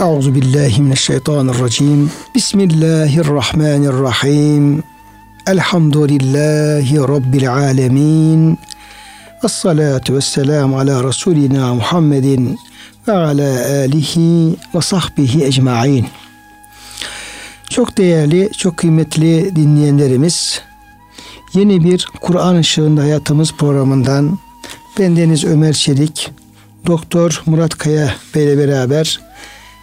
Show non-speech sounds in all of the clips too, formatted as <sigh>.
Euzu billahi mineşşeytanirracim. Bismillahirrahmanirrahim. Elhamdülillahi rabbil alamin. Ves vesselam ala Resulina Muhammedin ve ala alihi ve sahbihi ecmaîn. Çok değerli, çok kıymetli dinleyenlerimiz, yeni bir Kur'an ışığında hayatımız programından bendeniz Ömer Çelik, Doktor Murat Kaya Bey ile beraber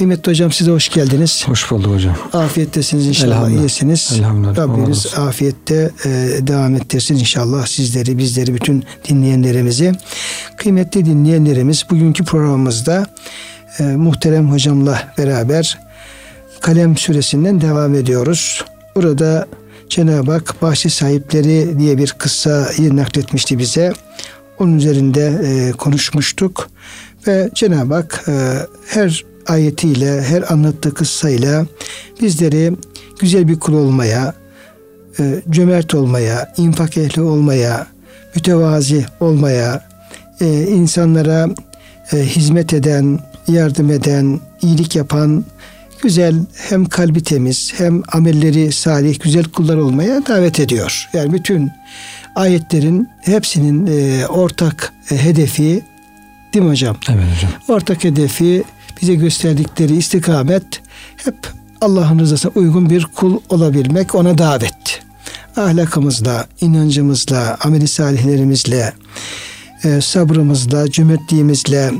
Kıymetli hocam size hoş geldiniz. Hoş bulduk hocam. Afiyettesiniz inşallah Elhamdülillah. iyisiniz. Elhamdülillah. Rabbimiz afiyette e, devam ettirsin inşallah sizleri, bizleri, bütün dinleyenlerimizi. Kıymetli dinleyenlerimiz bugünkü programımızda e, muhterem hocamla beraber Kalem suresinden devam ediyoruz. Burada Cenab-ı Hak bahçe sahipleri diye bir kıssayı nakletmişti bize. Onun üzerinde e, konuşmuştuk ve Cenab-ı Hak e, her ayetiyle, her anlattığı kıssayla bizleri güzel bir kul olmaya, e, cömert olmaya, infak ehli olmaya, mütevazi olmaya, e, insanlara e, hizmet eden, yardım eden, iyilik yapan, güzel hem kalbi temiz hem amelleri salih, güzel kullar olmaya davet ediyor. Yani bütün ayetlerin hepsinin e, ortak hedefi değil mi hocam? Evet hocam. Ortak hedefi bize gösterdikleri istikamet hep Allah'ın rızasına uygun bir kul olabilmek, ona davet. Ahlakımızla, inancımızla, ameli salihlerimizle, e, sabrımızla, cömertliğimizle,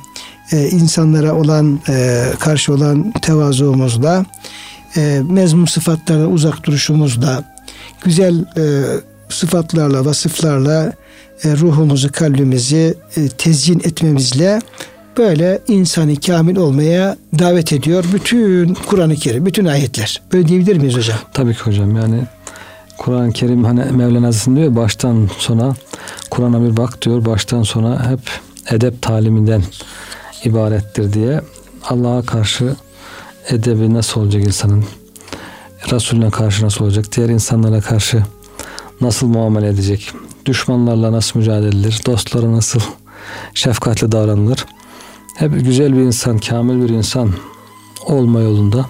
e, insanlara olan e, karşı olan tevazuumuzla, e, mezmum sıfatlardan uzak duruşumuzla, güzel sıfatlarla, vasıflarla e, ruhumuzu, kalbimizi e, tezyin etmemizle böyle insani kamil olmaya davet ediyor. Bütün Kur'an-ı Kerim, bütün ayetler. Böyle diyebilir miyiz hocam? Tabii ki hocam yani Kur'an-ı Kerim hani Mevlana diyor baştan sona Kur'an'a bir bak diyor baştan sona hep edep taliminden ibarettir diye Allah'a karşı edebi nasıl olacak insanın Resulüne karşı nasıl olacak diğer insanlara karşı nasıl muamele edecek düşmanlarla nasıl mücadele edilir dostlara nasıl şefkatli davranılır hep güzel bir insan kamil bir insan olma yolunda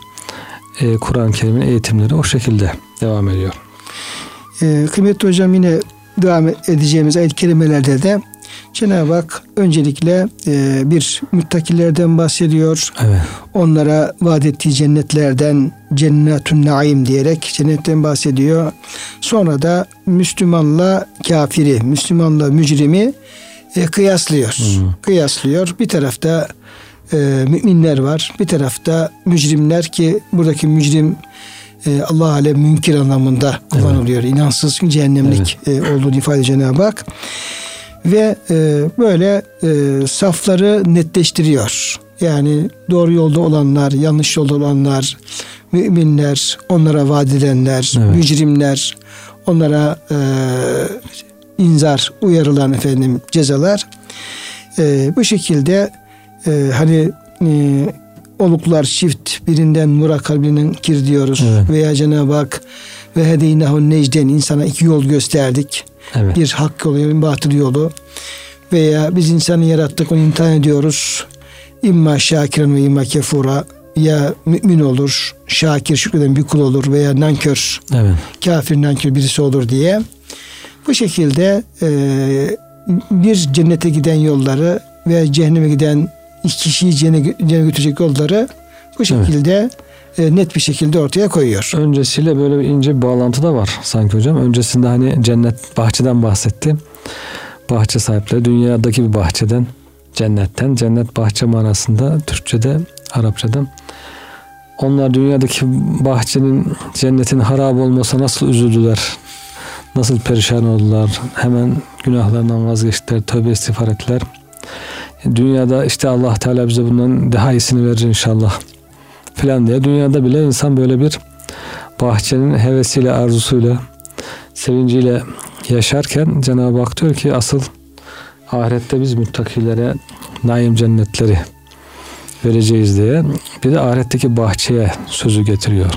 e, Kur'an-ı Kerim'in eğitimleri o şekilde devam ediyor. Ee, kıymetli hocam yine devam edeceğimiz ayet kelimelerde de Cenab-ı Hak öncelikle e, bir müttakilerden bahsediyor. Evet. Onlara vaat ettiği cennetlerden cennetun naim diyerek cennetten bahsediyor. Sonra da Müslümanla kafiri, Müslümanla mücrimi e, kıyaslıyor. Kıyaslıyor. Bir tarafta e, müminler var. Bir tarafta mücrimler ki buradaki mücrim e, Allah alem münkir anlamında kullanılıyor. İnansız cehennemlik e, olduğunu ifade Cenab-ı Hak. Ve e, böyle e, safları netleştiriyor. Yani doğru yolda olanlar, yanlış yolda olanlar, müminler, onlara vaat edenler, Evet. mücrimler, onlara e, inzar, uyarılan efendim cezalar. E, bu şekilde e, hani e, oluklar çift birinden murakar birinden kir diyoruz. Evet. Veya Cenab-ı Hak ve hedeynahu necden insana iki yol gösterdik. Evet. Bir hak yolu, bir batıl yolu. Veya biz insanı yarattık, onu imtihan ediyoruz. İmma şakiren ve imma kefura. Ya mümin olur, şakir şükreden bir kul olur veya nankör, Evet. kafir nankör birisi olur diye. Bu şekilde e, bir cennete giden yolları ve cehenneme giden iki kişiyi cennete cennete götürecek yolları bu şekilde e, net bir şekilde ortaya koyuyor. Öncesiyle böyle bir ince bir bağlantı da var sanki hocam. Öncesinde hani cennet bahçeden bahsetti. Bahçe sahipleri dünyadaki bir bahçeden, cennetten, cennet bahçe manasında Türkçede, Arapçada. Onlar dünyadaki bahçenin, cennetin harap olmasa nasıl üzüldüler, nasıl perişan oldular, hemen günahlarından vazgeçtiler, tövbe istiğfar ettiler. Dünyada işte Allah Teala bize bundan daha iyisini verir inşallah filan diye dünyada bile insan böyle bir bahçenin hevesiyle, arzusuyla, sevinciyle yaşarken Cenab-ı Hak diyor ki asıl ahirette biz müttakilere naim cennetleri vereceğiz diye bir de ahiretteki bahçeye sözü getiriyor.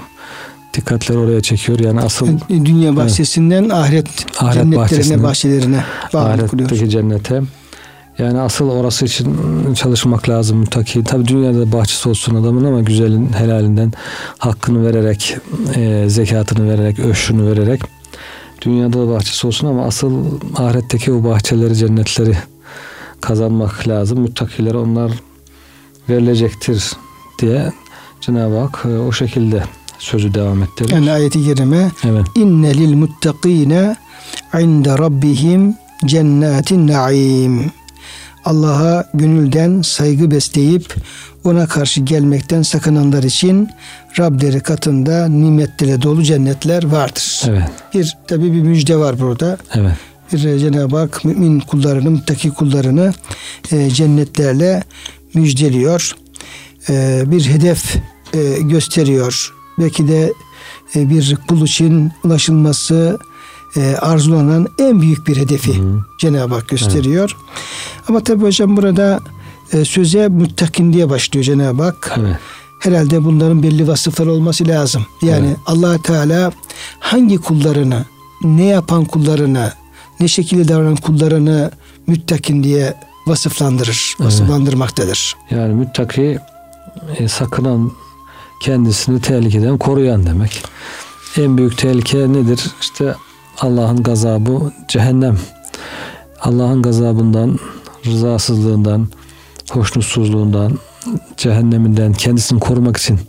Dikkatleri oraya çekiyor. Yani asıl Yani dünya bahçesinden ahiret, Ahiret cennetlerine, bahçesine, bahçelerine ahiretteki cennete. Yani asıl orası için çalışmak lazım muttaki. Tabi dünyada bahçesi olsun adamın ama güzelin helalinden hakkını vererek, e, zekatını vererek, öşrünü vererek dünyada da bahçesi olsun ama asıl ahiretteki o bahçeleri, cennetleri kazanmak lazım. Müttakilere onlar verilecektir diye Cenab-ı Hak e, o şekilde sözü devam ettirir. Yani ayeti kerime evet. inne lil muttakine inde rabbihim cennetin naim. Allah'a gönülden saygı besleyip ona karşı gelmekten sakınanlar için Rableri katında nimetlere dolu cennetler vardır. Evet. Bir tabi bir müjde var burada. Evet. Bir e, Cenab-ı Hak mümin kullarını, muttaki kullarını e, cennetlerle müjdeliyor. E, bir hedef e, gösteriyor. Belki de e, bir kul için ulaşılması e, arzulanan en büyük bir hedefi. Cenab-ı Hak gösteriyor. Ama tabi hocam burada e, söze muttakin diye başlıyor Cenab-ı Hak. Evet. Herhalde bunların belli vasıfları olması lazım. Yani Evet. allah Teala hangi kullarını, ne yapan kullarını, ne şekilde davranan kullarını müttakin diye vasıflandırır, Evet. vasıflandırmaktadır. Yani müttaki e, sakınan kendisini tehlikeden koruyan demek. En büyük tehlike nedir? İşte Allah'ın gazabı cehennem. Allah'ın gazabından, rızasızlığından, hoşnutsuzluğundan, cehenneminden kendisini korumak için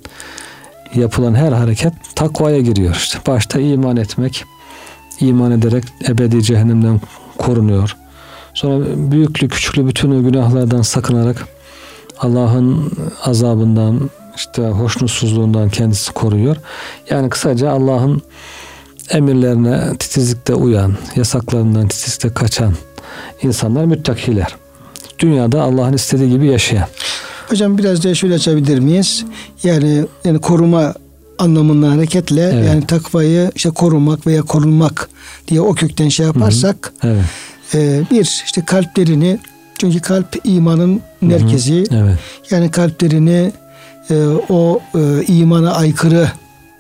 yapılan her hareket takvaya giriyor. İşte başta iman etmek, iman ederek ebedi cehennemden korunuyor. Sonra büyüklü küçüklü bütün günahlardan sakınarak Allah'ın azabından işte hoşnutsuzluğundan kendisi koruyor. Yani kısaca Allah'ın emirlerine titizlikte uyan, yasaklarından titizlikte kaçan insanlar müttakiler. Dünyada Allah'ın istediği gibi yaşayan. Hocam biraz da şöyle açabilir miyiz? Yani yani koruma anlamından hareketle Evet. yani takvayı işte korumak veya korunmak diye o kökten şey yaparsak Evet. e, bir işte kalplerini çünkü kalp imanın merkezi. Evet. Yani kalplerini e, o e, imana aykırı,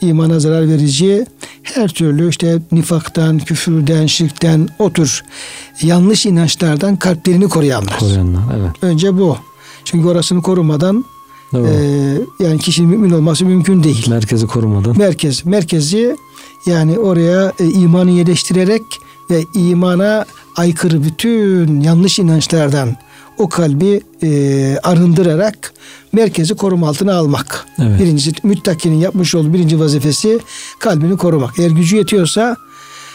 imana zarar verici her türlü işte nifaktan, küfürden, şirkten o tür yanlış inançlardan kalplerini koruyanlar. Koruyanlar. Evet. Önce bu. Çünkü orasını korumadan Doğru. e, yani kişinin mümin olması mümkün değil. Merkezi korumadan. Merkez, merkezi yani oraya e, imanı yerleştirerek ve imana aykırı bütün yanlış inançlardan o kalbi e, arındırarak merkezi koruma altına almak. Evet. Birincisi müttakinin yapmış olduğu birinci vazifesi kalbini korumak. Eğer gücü yetiyorsa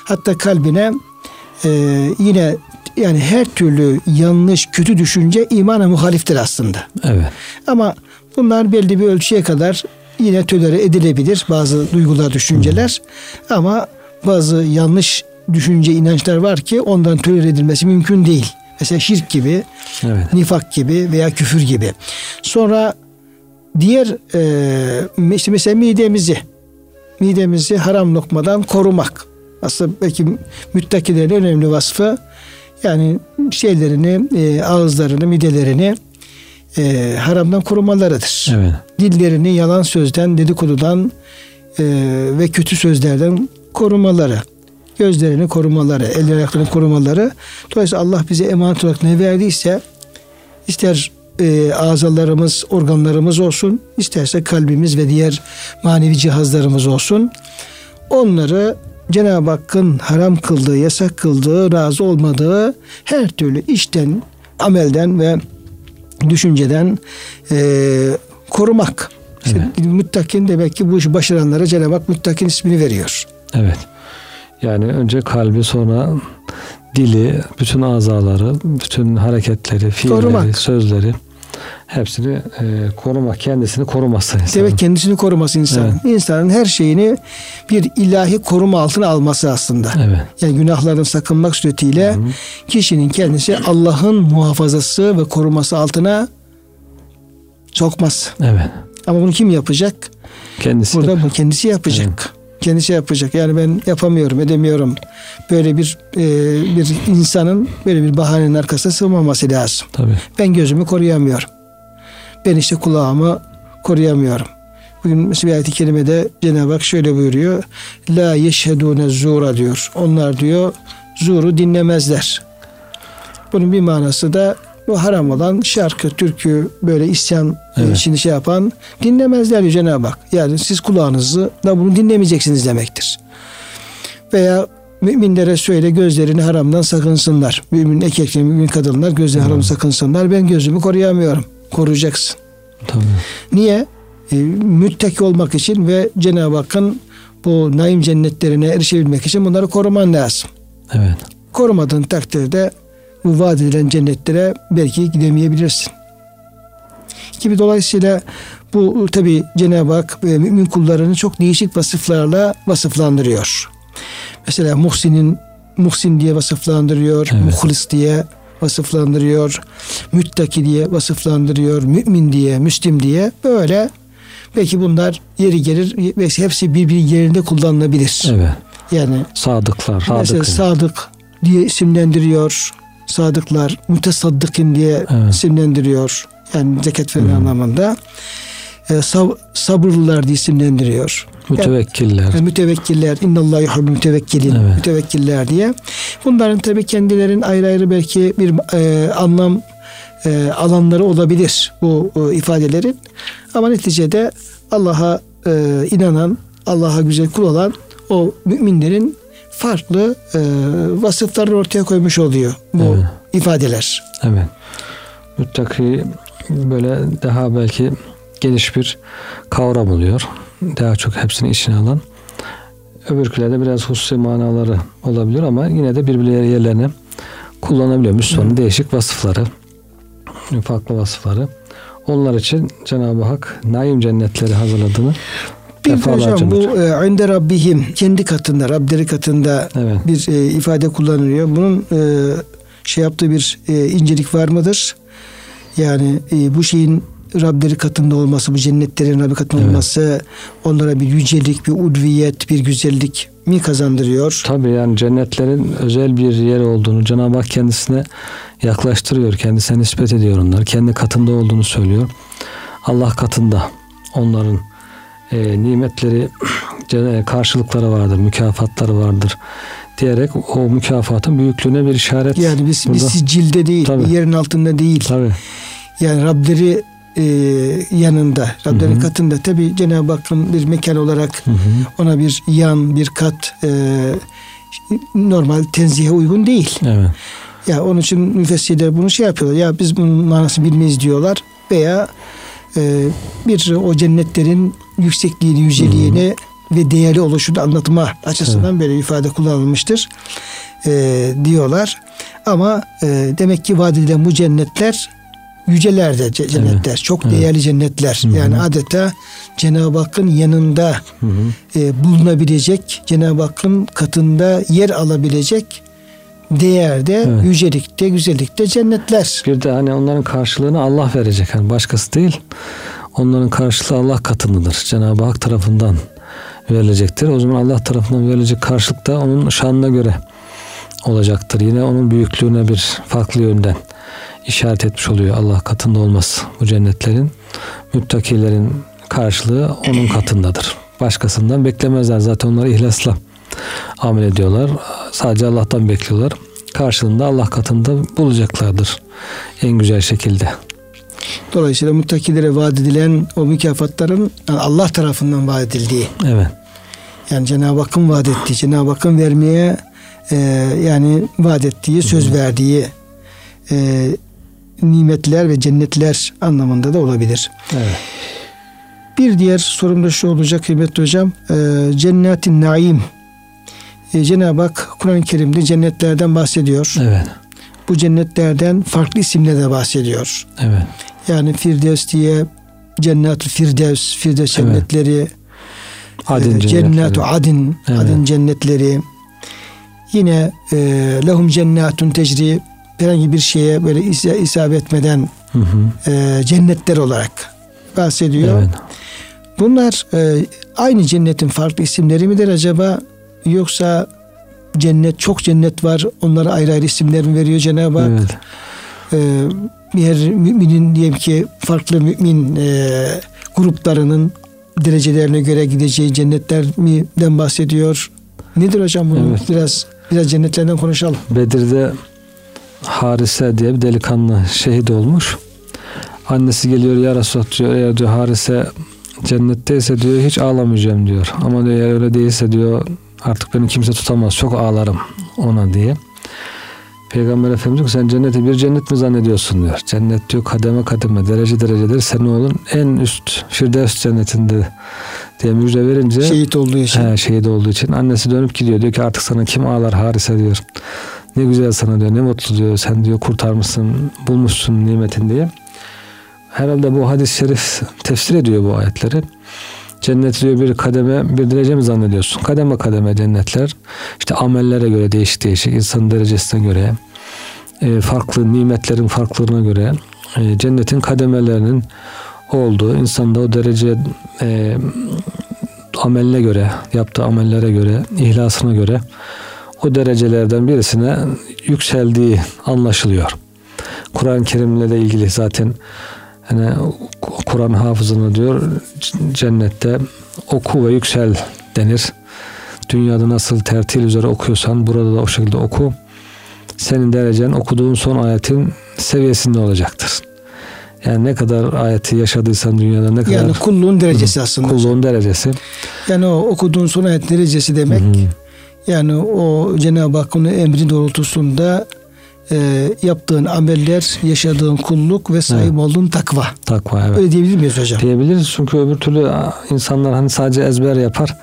hatta kalbine e, yine yani her türlü yanlış, kötü düşünce imana muhaliftir aslında. Evet. Ama bunlar belli bir ölçüye kadar yine tölere edilebilir bazı duygular, düşünceler. Ama bazı yanlış düşünce, inançlar var ki ondan tölere edilmesi mümkün değil. Mesela şirk gibi, Evet. nifak gibi veya küfür gibi. Sonra diğer e, işte mesela midemizi midemizi haram lokmadan korumak. Aslında belki müttakilerin önemli vasfı yani şeylerini, e, ağızlarını, midelerini e, haramdan korumalarıdır. Evet. Dillerini yalan sözden, dedikodudan e, ve kötü sözlerden korumaları. Gözlerini korumaları, eller ayaklarını korumaları. Dolayısıyla Allah bize emanet olarak ne verdiyse ister e, azalarımız, organlarımız olsun, isterse kalbimiz ve diğer manevi cihazlarımız olsun. Onları Cenab-ı Hakk'ın haram kıldığı, yasak kıldığı, razı olmadığı her türlü işten, amelden ve düşünceden e, korumak. İşte Müttakin demek ki bu işi başaranlara Cenab-ı Hak müttakin ismini veriyor. Evet. Yani önce kalbi sonra dili, bütün azaları, bütün hareketleri, fiilleri, Korumak. sözleri hepsini e, korumak, kendisini koruması insanın. Demek kendisini koruması insan. İnsanın her şeyini bir ilahi koruma altına alması aslında. Evet. Yani günahlardan sakınmak suretiyle kişinin kendisi Allah'ın muhafazası ve koruması altına sokmaz. Evet. Ama bunu kim yapacak? Kendisi Burada bu kendisi yapacak. Kendisi yapacak. Yani ben yapamıyorum, edemiyorum. Böyle bir e, bir insanın böyle bir bahanenin arkasına sığmaması lazım. Tabii. Ben gözümü koruyamıyorum. Ben işte kulağımı koruyamıyorum. Bugün mesela ayet-i kerimede Cenab-ı Hak şöyle buyuruyor. La yeşhedûne zura diyor. Onlar diyor zuru dinlemezler. Bunun bir manası da bu haram olan şarkı, türkü, böyle isyan Evet. içinde şey yapan dinlemezler diyor Cenab-ı Hak. Yani siz kulağınızı da bunu dinlemeyeceksiniz demektir. Veya müminlere söyle gözlerini haramdan sakınsınlar. Mümin erkekler, mümin kadınlar gözlerini haramdan sakınsınlar. Ben gözümü koruyamıyorum. Koruyacaksın. Tabii. Niye? E, müttaki olmak için ve Cenab-ı Hakk'ın bu naim cennetlerine erişebilmek için bunları koruman lazım. Evet. Korumadığın takdirde bu vaat edilen cennetlere belki gidemeyebilirsin. Gibi dolayısıyla bu tabi Cenab-ı Hak ve mümin kullarını çok değişik vasıflarla vasıflandırıyor. Mesela Muhsin'in Muhsin diye vasıflandırıyor, Evet. muhlis diye vasıflandırıyor, müttaki diye vasıflandırıyor, mümin diye, müslim diye böyle belki bunlar yeri gelir ve hepsi birbirinin yerinde kullanılabilir. Evet. Yani Sadıklar. Mesela Sadık. sadık diye isimlendiriyor. Sadıklar, mütesaddıkın diye Evet. isimlendiriyor. Yani zekat veren Hı. anlamında. Ee, sab- sabırlılar diye isimlendiriyor. Mütevekkiller. Yani mütevekkiller, innallahu yuhibbul mütevekkilin, Evet. mütevekkiller diye. Bunların tabii kendilerin ayrı ayrı belki bir e, anlam e, alanları olabilir bu e, ifadelerin. Ama neticede Allah'a e, inanan, Allah'a güzel kul olan o müminlerin farklı e, vasıflarını ortaya koymuş oluyor bu Evet. ifadeler. Evet. Müttaki böyle daha belki geniş bir kavram oluyor. Daha çok hepsini içine alan. Öbürkülerde biraz hususi manaları olabilir ama yine de birbirleri yerlerine kullanabiliyor. Müslümanın değişik vasıfları, farklı vasıfları. Onlar için Cenab-ı Hak naim cennetleri hazırladığını Bir de hocam bu e, inde Rabbihim kendi katında, Rableri katında Evet. bir e, ifade kullanılıyor. Bunun e, şey yaptığı bir e, incelik var mıdır? Yani e, bu şeyin Rableri katında olması, bu cennetlerin Rabbi katında Evet. olması onlara bir yücelik, bir udviyet, bir güzellik mi kazandırıyor? Tabii yani cennetlerin özel bir yer olduğunu Cenab-ı Hak kendisine yaklaştırıyor. Kendisine nispet ediyor onlar. Kendi katında olduğunu söylüyor. Allah katında onların e, nimetleri <clears throat> ce- karşılıkları vardır, mükafatları vardır diyerek o mükafatın büyüklüğüne bir işaret. Yani biz, burada. sicilde değil, Tabii. yerin altında değil. Tabii. Yani Rableri e, yanında, Rablerin Hı hı. katında tabi Cenab-ı Hakk'ın bir mekan olarak Hı hı. ona bir yan, bir kat e, normal tenzihe uygun değil. Evet. Ya onun için müfessirler bunu şey yapıyorlar. Ya biz bunun manasını bilmeyiz diyorlar veya e, bir o cennetlerin yüksekliğini, yüceliğini ve değerli oluşunu anlatma açısından böyle ifade kullanılmıştır e, diyorlar. Ama e, demek ki vaat edilen bu cennetler yüceler de ce- cennetler. Çok Evet. değerli cennetler. Hı hı. Yani adeta Cenab-ı Hakk'ın yanında e, bulunabilecek, Cenab-ı Hakk'ın katında yer alabilecek değerde, Evet. yücelikte, güzellikte cennetler. Bir de hani onların karşılığını Allah verecek. Yani başkası değil. Onların karşılığı Allah katındadır. Cenab-ı Hak tarafından verilecektir. O zaman Allah tarafından verilecek karşılık da onun şanına göre olacaktır. Yine onun büyüklüğüne bir farklı yönden işaret etmiş oluyor Allah katında olması bu cennetlerin. Müttakilerin karşılığı onun katındadır. Başkasından beklemezler. Zaten onlar ihlasla amel ediyorlar. Sadece Allah'tan bekliyorlar. Karşılığında Allah katında bulacaklardır. En güzel şekilde. Dolayısıyla muttakilere vaat edilen o mükafatların yani Allah tarafından vaat edildiği. Evet. Yani Cenab-ı Hakk'ın vaat ettiği, Cenab-ı Hakk'ın vermeye e, yani vaat ettiği, söz verdiği e, nimetler ve cennetler anlamında da olabilir. Evet. Bir diğer sorum da şu olacak kıymetli hocam. E, Cennetin naim. E, Cenab-ı Hak Kur'an-ı Kerim'de cennetlerden bahsediyor. Evet. Bu cennetlerden farklı isimle de bahsediyor. Evet. Yani Firdevs diye Cennet-ü Firdevs, Firdevs Evet. cennetleri, Adin e. Cennet-ü Adin, Evet. Adin cennetleri. Yine e, lehum cennetun tecri herhangi bir şeye böyle is- isabet etmeden Hı hı. e, cennetler olarak bahsediyor. Evet. Bunlar e, aynı cennetin farklı isimleri midir acaba? Yoksa cennet çok cennet var. Onlara ayrı ayrı isimler mi veriyor Cenab-ı Hak? Evet. Ee, bir müminin diyelim ki farklı mümin e, gruplarının derecelerine göre gideceği cennetler mi'den bahsediyor. Nedir hocam bunu? Evet. Biraz biraz cennetlerden konuşalım. Bedir'de Harise diye bir delikanlı şehit olmuş. Annesi geliyor ya Resulallah diyor eğer diyor Harise cennetteyse diyor hiç ağlamayacağım diyor. Ama diyor eğer öyle değilse diyor artık beni kimse tutamaz çok ağlarım ona diye. Peygamber Efendimiz diyor sen cenneti bir cennet mi zannediyorsun diyor. Cennet diyor kademe kademe derece derecedir. Sen oğlun en üst Firdevs cennetinde diye müjde verince Şehit olduğu için. He, şehit olduğu için annesi dönüp gidiyor diyor ki artık sana kim ağlar Harise diyor. Ne güzel sana diyor ne mutlu diyor sen diyor kurtarmışsın bulmuşsun nimetin diye. Herhalde bu hadis-i şerif tefsir ediyor bu ayetleri. Cennet diyor bir kademe bir derece mi zannediyorsun? Kademe kademe cennetler. İşte amellere göre değişik değişik insan derecesine göre e, farklı nimetlerin farklılığına göre e, cennetin kademelerinin olduğu insanda o derece e, ameline göre yaptığı amellere göre ihlasına göre o derecelerden birisine yükseldiği anlaşılıyor. Kur'an-ı Kerim'le de ilgili zaten hani Kur'an hafızını diyor cennette oku ve yüksel denir. Dünyada nasıl tertil üzere okuyorsan burada da o şekilde oku. Senin derecen okuduğun son ayetin seviyesinde olacaktır. Yani ne kadar ayeti yaşadıysan dünyada ne kadar Yani kulluğun derecesi aslında. kulluğun derecesi. Yani o okuduğun son ayet derecesi demek. Hı hı. Yani o Cenab-ı Hakk'ın emri doğrultusunda e, yaptığın ameller, yaşadığın kulluk ve sahip Evet. olduğun takva. Takva evet. Öyle diyebilir miyiz hocam? Diyebiliriz çünkü öbür türlü insanlar hani sadece ezber yapar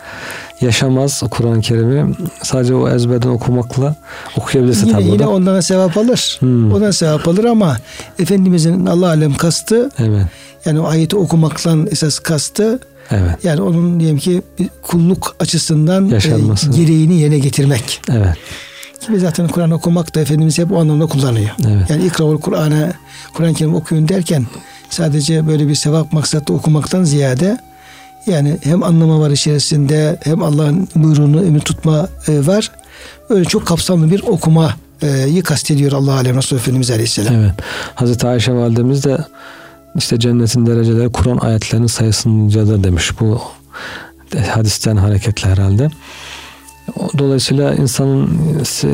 yaşamaz Kur'an-ı Kerim'i sadece o ezberden okumakla okuyabilirse Yine, tabii o yine da. ondan sevap alır. Hmm. Ondan sevap alır ama Efendimizin Allah alem kastı Evet. yani o ayeti okumaktan esas kastı Evet. yani onun diyelim ki kulluk açısından e, gereğini yerine getirmek. Evet. Gibi zaten Kur'an okumak da Efendimiz hep o anlamda kullanıyor. Evet. Yani ikraul Kur'an'a Kur'an-ı Kerim okuyun derken sadece böyle bir sevap maksatlı okumaktan ziyade yani hem anlama var içerisinde hem Allah'ın buyruğunu emir tutma e, var. Öyle çok kapsamlı bir okumayı kastediyor Allah Alem Resulü Efendimiz Aleyhisselam. Evet. Hazreti Ayşe validemiz de işte cennetin dereceleri Kur'an ayetlerinin sayısıncadır demiş. Bu hadisten hareketle herhalde. Dolayısıyla insanın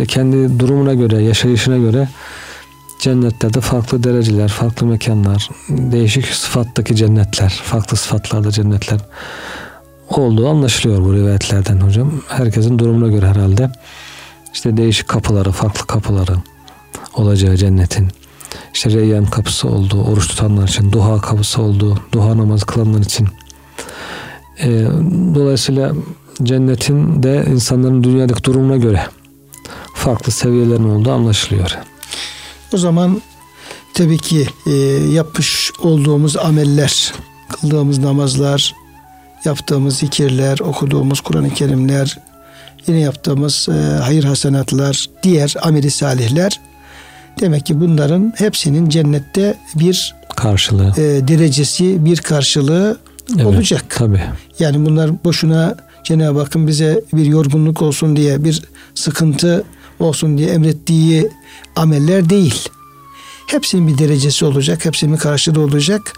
kendi durumuna göre, yaşayışına göre cennetlerde farklı dereceler, farklı mekanlar, değişik sıfattaki cennetler, farklı sıfatlarda cennetler olduğu anlaşılıyor bu rivayetlerden hocam. Herkesin durumuna göre herhalde işte değişik kapıları, farklı kapıları olacağı cennetin. İşte Reyyan kapısı olduğu, oruç tutanlar için, duha kapısı olduğu, duha namazı kılanlar için. Ee, dolayısıyla cennetin de insanların dünyadaki durumuna göre farklı seviyelerin olduğu anlaşılıyor. O zaman tabii ki e, yapmış olduğumuz ameller, kıldığımız namazlar, yaptığımız zikirler, okuduğumuz Kur'an-ı Kerimler, yine yaptığımız e, hayır hasenatlar, diğer ameli salihler demek ki bunların hepsinin cennette bir Karşılığı. e, derecesi, bir karşılığı Evet, olacak. Tabii. Yani bunlar boşuna Cenab-ı Hakk'ın bize bir yorgunluk olsun diye, bir sıkıntı olsun diye emrettiği ameller değil. Hepsinin bir derecesi olacak, hepsinin bir karşılığı olacak.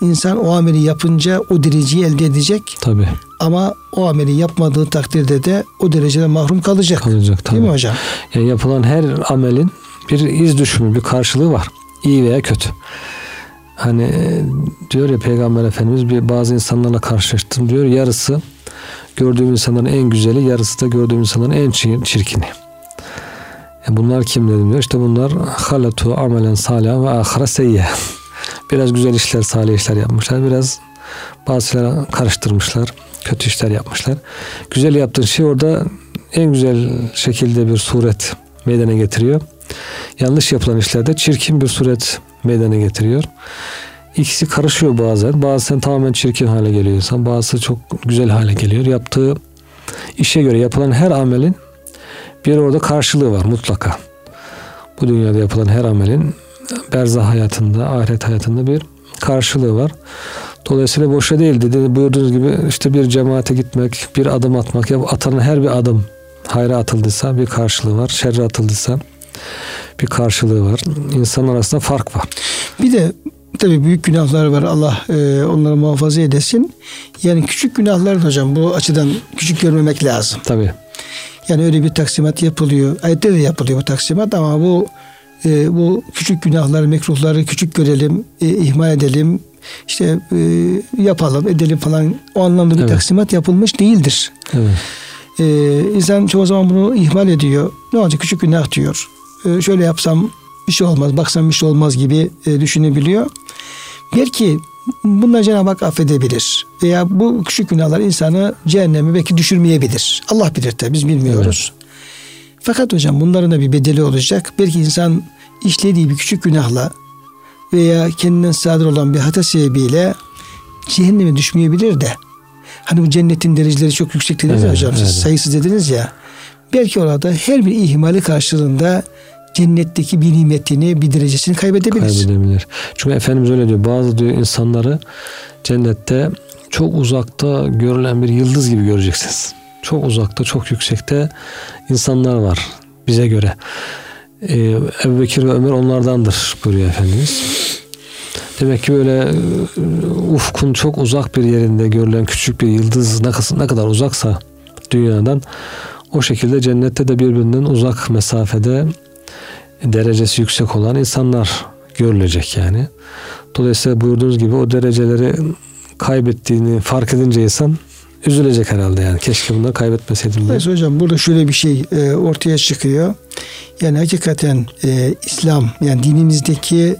İnsan o ameli yapınca o dereceyi elde edecek Tabii. ama o ameli yapmadığı takdirde de o dereceden mahrum kalacak. Kalacak tabii. Değil mi hocam? Yani yapılan her amelin bir iz düşümü, bir karşılığı var. İyi veya kötü. Hani diyor ya Peygamber Efendimiz bir bazı insanlarla karşılaştım diyor. Yarısı gördüğüm insanların en güzeli, yarısı da gördüğüm insanların en çir- çirkini. E bunlar kim dedim diyor. İşte bunlar halatu amelen salih ve ahire seyye. Biraz güzel işler, salih işler yapmışlar. Biraz bazı karıştırmışlar. Kötü işler yapmışlar. Güzel yaptığın şey orada en güzel şekilde bir suret meydana getiriyor. Yanlış yapılan işlerde çirkin bir suret meydana getiriyor. İkisi karışıyor bazen. Bazen tamamen çirkin hale geliyor insan. Bazısı çok güzel hale geliyor. Yaptığı işe göre yapılan her amelin bir orada karşılığı var mutlaka. Bu dünyada yapılan her amelin berzah hayatında, ahiret hayatında bir karşılığı var. Dolayısıyla boşa değil dedi. Buyurduğunuz gibi işte bir cemaate gitmek, bir adım atmak. Ya atılan her bir adım hayra atıldıysa bir karşılığı var. Şerre atıldıysa bir karşılığı var. İnsan arasında fark var. Bir de tabii büyük günahlar var. Allah e, onları muhafaza edesin. Yani küçük günahlar hocam bu açıdan küçük görmemek lazım. Tabii. Yani öyle bir taksimat yapılıyor. Ayette de yapılıyor bu taksimat ama bu e, bu küçük günahları, mekruhları küçük görelim, e, ihmal edelim, işte e, yapalım, edelim falan o anlamda bir Evet. taksimat yapılmış değildir. Evet. E, insan çoğu zaman bunu ihmal ediyor. Ne olacak küçük günah diyor. E, şöyle yapsam bir şey olmaz, baksam bir şey olmaz gibi e, düşünebiliyor. Belki bunları Cenab-ı Hak affedebilir. Veya bu küçük günahlar insanı cehenneme belki düşürmeyebilir. Allah bilir tabi biz bilmiyoruz. Fakat hocam bunların da bir bedeli olacak. Belki insan işlediği bir küçük günahla veya kendinden sadır olan bir hata sebebiyle cehenneme düşmeyebilir de. Hani bu cennetin dereceleri çok yüksek dediniz Evet, hocam evet. sayısız dediniz ya. Belki orada her bir ihmali karşılığında cennetteki bir nimetini, bir derecesini kaybedebilir. Kaybedebilir. Çünkü Efendimiz öyle diyor. Bazı diyor insanları cennette çok uzakta görülen bir yıldız gibi göreceksiniz. Çok uzakta, çok yüksekte insanlar var bize göre. Ee, Ebu Bekir ve Ömer onlardandır buyuruyor Efendimiz. Demek ki böyle e, ufkun çok uzak bir yerinde görülen küçük bir yıldız ne kadar, ne kadar uzaksa dünyadan o şekilde cennette de birbirinden uzak mesafede derecesi yüksek olan insanlar görülecek yani. Dolayısıyla buyurduğunuz gibi o dereceleri kaybettiğini fark edince insan üzülecek herhalde yani. Keşke bunları kaybetmeseydim diye. Dolayısıyla hocam burada şöyle bir şey e, ortaya çıkıyor. Yani hakikaten e, İslam yani dinimizdeki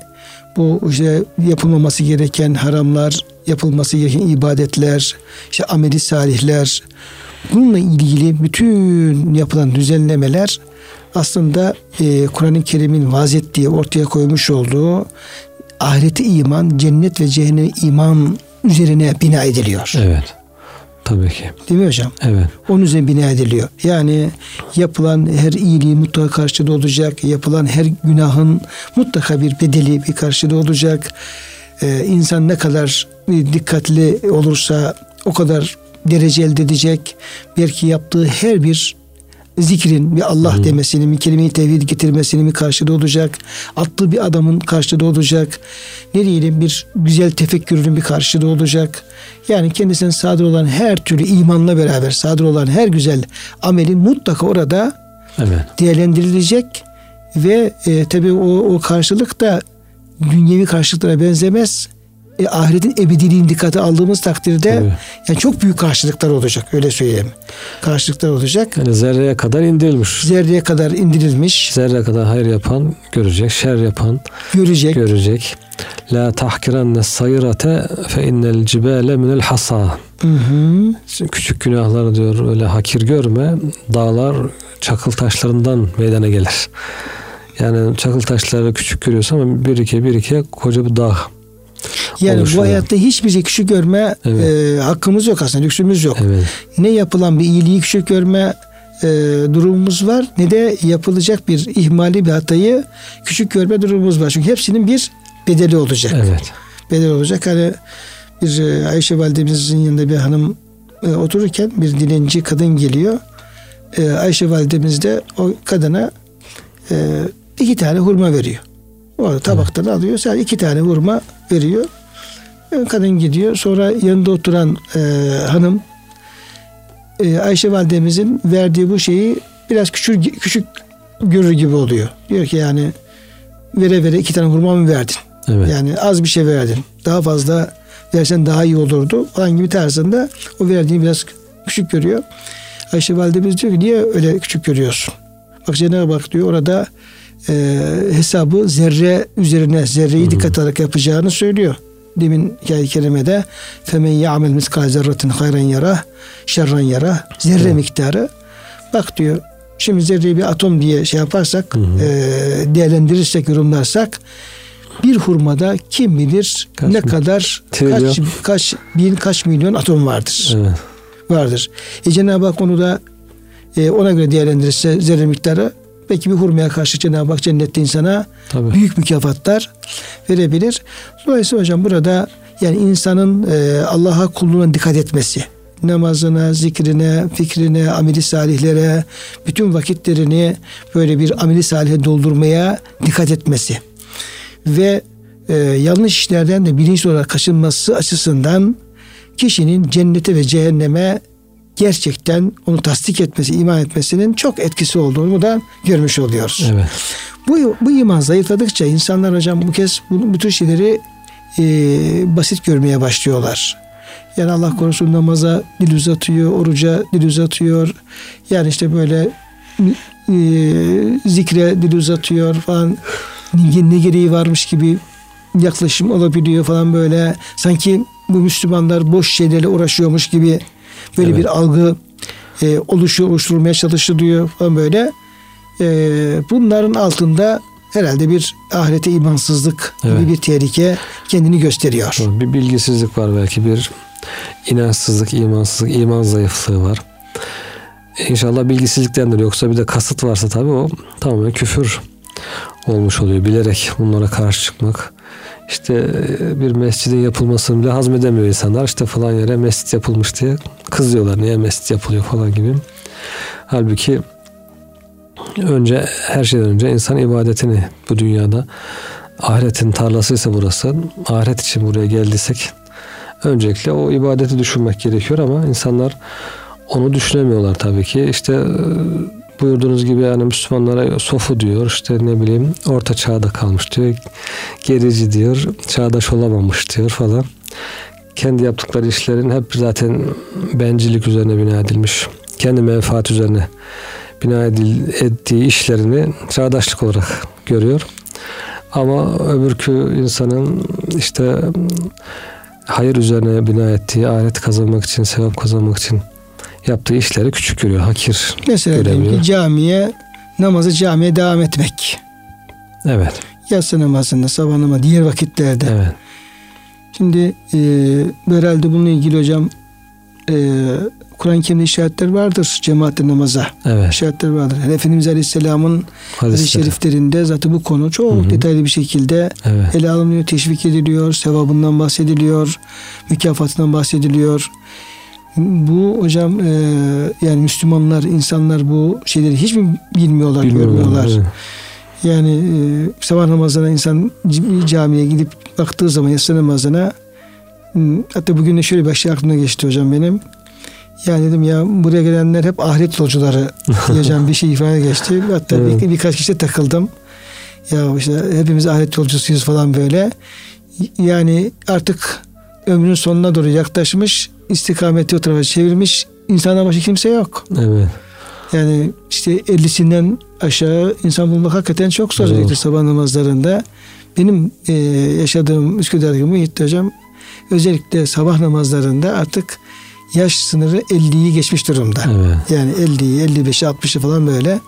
bu işte yapılmaması gereken haramlar, yapılması gereken ibadetler, işte ameli salihler, bununla ilgili bütün yapılan düzenlemeler aslında e, Kur'an-ı Kerim'in vaz ettiği, ortaya koymuş olduğu ahirete iman, cennet ve cehennem iman üzerine bina ediliyor. Evet. Tabii ki. Değil mi hocam? Evet. Onun üzerine bina ediliyor. Yani yapılan her iyiliği mutlaka karşılığı olacak. Yapılan her günahın mutlaka bir bedeli, bir karşılığı olacak. Ee, insan ne kadar dikkatli olursa o kadar derece elde edecek. Belki yaptığı her bir zikrin bir Allah demesinin, bir kelime-i tevhid getirmesinin bir karşılığı olacak. Attığı bir adamın karşılığı olacak. Ne diyelim bir güzel tefekkürünün bir karşılığı olacak. Yani kendisinden sadır olan her türlü imanla beraber sadır olan her güzel amelin mutlaka orada Evet. değerlendirilecek ve e, tabii o, o karşılık da dünyevi karşılıklara benzemez. E, ahiretin ebediliğini dikkate aldığımız takdirde Tabii. yani çok büyük karşılıklar olacak öyle söyleyeyim. Karşılıklar olacak. Yani zerreye kadar indirilmiş. Zerreye kadar indirilmiş, Zerre kadar hayır yapan görecek, şer yapan görecek. görecek. La tahkiranne sayırate fe innel cibale minel hasa. Hı hı. Küçük günahları diyor öyle hakir görme. Dağlar çakıl taşlarından meydana gelir. Yani çakıl taşları küçük görüyorsun ama bir iki bir iki koca bir dağ. Yani oluşuyor. bu hayatta hiçbir şey küçük görme Evet. e, hakkımız yok aslında, lüksümüz yok. Evet. Ne yapılan bir iyiliği küçük görme e, durumumuz var ne de yapılacak bir ihmali bir hatayı küçük görme durumumuz var. Çünkü hepsinin bir bedeli olacak. Evet. bedel olacak. Hani bir e, Ayşe validemizin yanında bir hanım e, otururken bir dilenci kadın geliyor. E, Ayşe validemiz de o kadına e, iki tane hurma veriyor. O tabaktan alıyor. Sadece iki tane hurma veriyor. E, kadın gidiyor. Sonra yanında oturan e, hanım e, Ayşe validemizin verdiği bu şeyi biraz küçük küçük görür gibi oluyor. Diyor ki yani vere vere iki tane hurma mı verdin? Evet. Yani az bir şey verdin. Daha fazla versen daha iyi olurdu falan gibi tarzında o verdiğini biraz küçük görüyor. Ayşe validemiz diyor ki niye öyle küçük görüyorsun? Bak Cenab-ı Hak diyor orada e, hesabı zerre üzerine zerreyi dikkat alarak yapacağını söylüyor. Demin hikaye-i kerimede femen ya'mel miskal zerratin hayran yara şerran yara zerre Evet. miktarı bak diyor şimdi zerreyi bir atom diye şey yaparsak e, değerlendirirsek yorumlarsak bir hurmada kim bilir Kaç ne bin- kadar Trilyon. kaç kaç bin kaç milyon atom vardır Evet. vardır. E Cenab-ı Hak onu da e, ona göre değerlendirirse zerre miktarı belki bir hurmaya karşı Cenab-ı Hak cennette insana Tabii. büyük mükafatlar verebilir. Dolayısıyla hocam burada Yani insanın e, Allah'a kulluğuna dikkat etmesi. Namazına, zikrine, fikrine, ameli salihlere, bütün vakitlerini böyle bir ameli salihe doldurmaya dikkat etmesi. Ve e, yanlış işlerden de bilinçli olarak kaçınması açısından kişinin cennete ve cehenneme gerçekten onu tasdik etmesi, iman etmesinin çok etkisi olduğunu da görmüş oluyoruz. Evet. Bu, bu iman zayıfladıkça insanlar hocam bu kez bu, bu tür şeyleri e, basit görmeye başlıyorlar. Yani Allah korusun namaza dil uzatıyor, oruca dil uzatıyor. Yani işte böyle e, zikre dil uzatıyor falan. Ne, ne gereği varmış gibi yaklaşım olabiliyor falan böyle. Sanki bu Müslümanlar boş şeylerle uğraşıyormuş gibi böyle evet. bir algı e, oluşuyor, oluşturulmaya çalışılıyor falan böyle. E, bunların altında herhalde bir ahirete imansızlık evet. gibi bir tehlike kendini gösteriyor. Bir bilgisizlik var belki bir inançsızlık, imansızlık, iman zayıflığı var. İnşallah bilgisizliktendir. Yoksa bir de kasıt varsa tabii o tamamen küfür olmuş oluyor. Bilerek bunlara karşı çıkmak. İşte e, bir mescidin yapılmasını bile hazmedemiyor insanlar. İşte falan yere mescit yapılmış diye kızıyorlar. Niye mescit yapılıyor falan gibi. Halbuki önce her şeyden önce insan ibadetini bu dünyada ahiretin tarlasıysa burası ahiret için buraya geldiysek öncelikle o ibadeti düşünmek gerekiyor ama insanlar onu düşünemiyorlar tabii ki. İşte e, buyurduğunuz gibi yani Müslümanlara sofu diyor işte ne bileyim orta çağda kalmış diyor gerici diyor çağdaş olamamış diyor falan. Kendi yaptıkları işlerin hep zaten bencillik üzerine bina edilmiş kendi menfaat üzerine bina edil, ettiği işlerini çağdaşlık olarak görüyor. Ama öbürkü insanın işte hayır üzerine bina ettiği ahiret kazanmak için sevap kazanmak için yaptığı işleri küçük görüyor, hakir Mesela göremiyor. ki camiye namazı camiye devam etmek. Evet. Yatsı namazında, sabah namazı, diğer vakitlerde. Evet. Şimdi e, herhalde bununla ilgili hocam e, Kur'an-ı Kerim'de işaretler vardır cemaatle namaza. Evet. İşaretler vardır. Yani Efendimiz Aleyhisselam'ın hadis şeriflerinde zaten bu konu çok Hı-hı. detaylı bir şekilde evet. ele alınıyor, teşvik ediliyor, sevabından bahsediliyor, mükafatından bahsediliyor bu hocam e, yani Müslümanlar, insanlar bu şeyleri hiç mi bilmiyorlar, bilmiyorlar görmüyorlar. Evet. Yani e, sabah namazına insan camiye gidip baktığı zaman yatsı namazına hatta bugün de şöyle bir şey aklımda geçti hocam benim. Yani dedim ya buraya gelenler hep ahiret yolcuları <laughs> diyeceğim bir şey ifade geçti. Hatta evet. bir, birkaç kişi takıldım. Ya işte hepimiz ahiret yolcusuyuz falan böyle. Yani artık ömrün sonuna doğru yaklaşmış istikameti o tarafa çevirmiş insandan başka kimse yok. Evet. Yani işte 50'sinden aşağı insan bulmak hakikaten çok zor evet. sabah namazlarında. Benim e, yaşadığım Üsküdar'daki muhitte hocam özellikle sabah namazlarında artık yaş sınırı 50'yi geçmiş durumda. Evet. Yani 50'yi, 55'i, 60'ı falan böyle.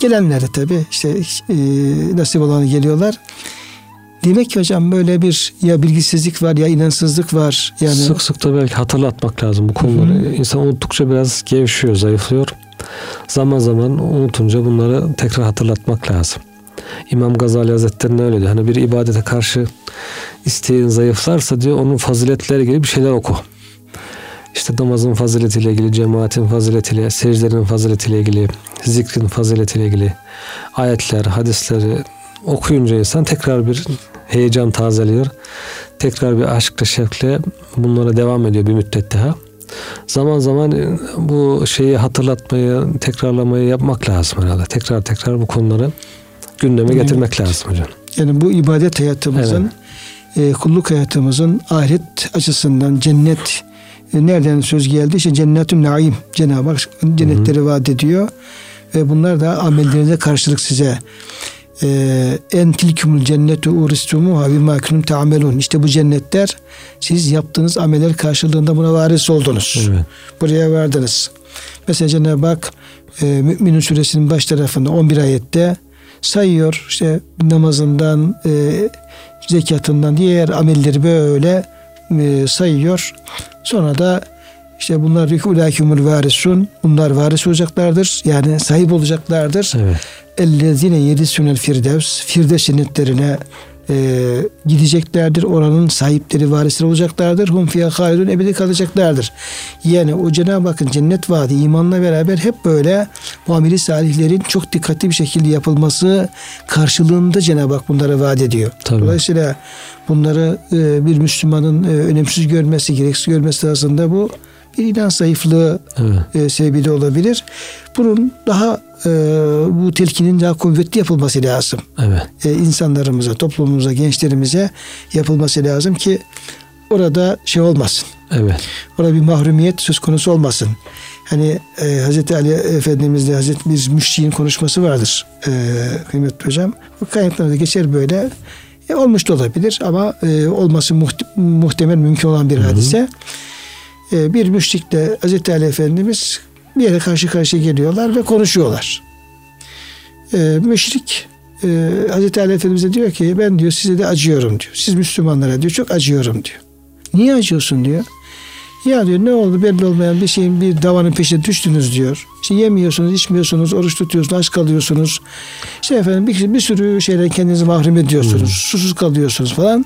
Gelenler de tabii işte e, nasip olanı geliyorlar. Demek ki hocam böyle bir ya bilgisizlik var ya inansızlık var. Yani sık sık da belki hatırlatmak lazım bu konuları. Hı-hı. İnsan unuttukça biraz gevşiyor, zayıflıyor. Zaman zaman unutunca bunları tekrar hatırlatmak lazım. İmam Gazali Hazretleri'ne öyle diyor. Hani bir ibadete karşı isteğin zayıflarsa diyor onun faziletleri ilgili bir şeyler oku. İşte namazın faziletiyle ilgili, cemaatin faziletiyle, secdelerin faziletiyle ilgili, zikrin faziletiyle ilgili ayetler, hadisleri okuyunca insan tekrar bir heyecan tazeliyor. Tekrar bir aşkla şevkle bunlara devam ediyor bir müddet daha. Zaman zaman e, bu şeyi hatırlatmayı, tekrarlamayı yapmak lazım herhalde. Tekrar tekrar bu konuları gündeme evet. getirmek lazım hocam. Yani bu ibadet hayatımızın, evet. e, kulluk hayatımızın ahiret açısından cennet e, nereden söz geldi? İşte cennetün naim. Cenab-ı Hak cennetleri Hı-hı. vaat ediyor. Ve bunlar da amellerinize karşılık size en tilkumul cennetu uristumuha bima kuntum ta'melun. İşte bu cennetler siz yaptığınız ameller karşılığında buna varis oldunuz. Evet. Buraya vardınız. Mesela Cenab-ı Hak e, Müminun suresinin baş tarafında 11 ayette sayıyor işte namazından e, zekatından diğer amelleri böyle e, sayıyor. Sonra da işte bunlar ulâkümül varisun. Bunlar varis olacaklardır. Yani sahip olacaklardır. Evet. Ellezine yedisünel firdevs. Firdevs cennetlerine e, gideceklerdir. Oranın sahipleri, varisleri olacaklardır. Hum fiyâ halidun ebedi kalacaklardır. Yani o Cenab-ı Hakk'ın cennet vaadi imanla beraber hep böyle muameli salihlerin çok dikkatli bir şekilde yapılması karşılığında Cenab-ı Hak bunları vaat ediyor. Tabii. Dolayısıyla bunları e, bir Müslümanın e, önemsiz görmesi, gereksiz görmesi aslında bu bir inan zayıflığı Evet. e, sebebiyle olabilir. Bunun daha e, bu telkinin daha kuvvetli yapılması lazım. Evet. E, insanlarımıza, toplumumuza, gençlerimize yapılması lazım ki orada şey olmasın. Evet. Orada bir mahrumiyet söz konusu olmasın. Hani e, Hazreti Ali Efendimiz'de Hazreti bir müşriğin konuşması vardır e, kıymetli hocam. Bu kaynaklarda geçer böyle. E, olmuş da olabilir ama e, olması muht- muhtemel mümkün olan bir hadise. E, bir müşrikle Hazreti Ali Efendimiz bir yere karşı karşıya geliyorlar ve konuşuyorlar. E, müşrik e, Hazreti Ali Efendimiz'e diyor ki ben diyor size de acıyorum diyor. Siz Müslümanlara diyor çok acıyorum diyor. Niye acıyorsun diyor. Ya diyor ne oldu belli olmayan bir şeyin bir davanın peşine düştünüz diyor. İşte yemiyorsunuz, içmiyorsunuz, oruç tutuyorsunuz, aç kalıyorsunuz. İşte efendim bir, bir sürü şeyden kendinizi mahrum ediyorsunuz. Susuz kalıyorsunuz falan.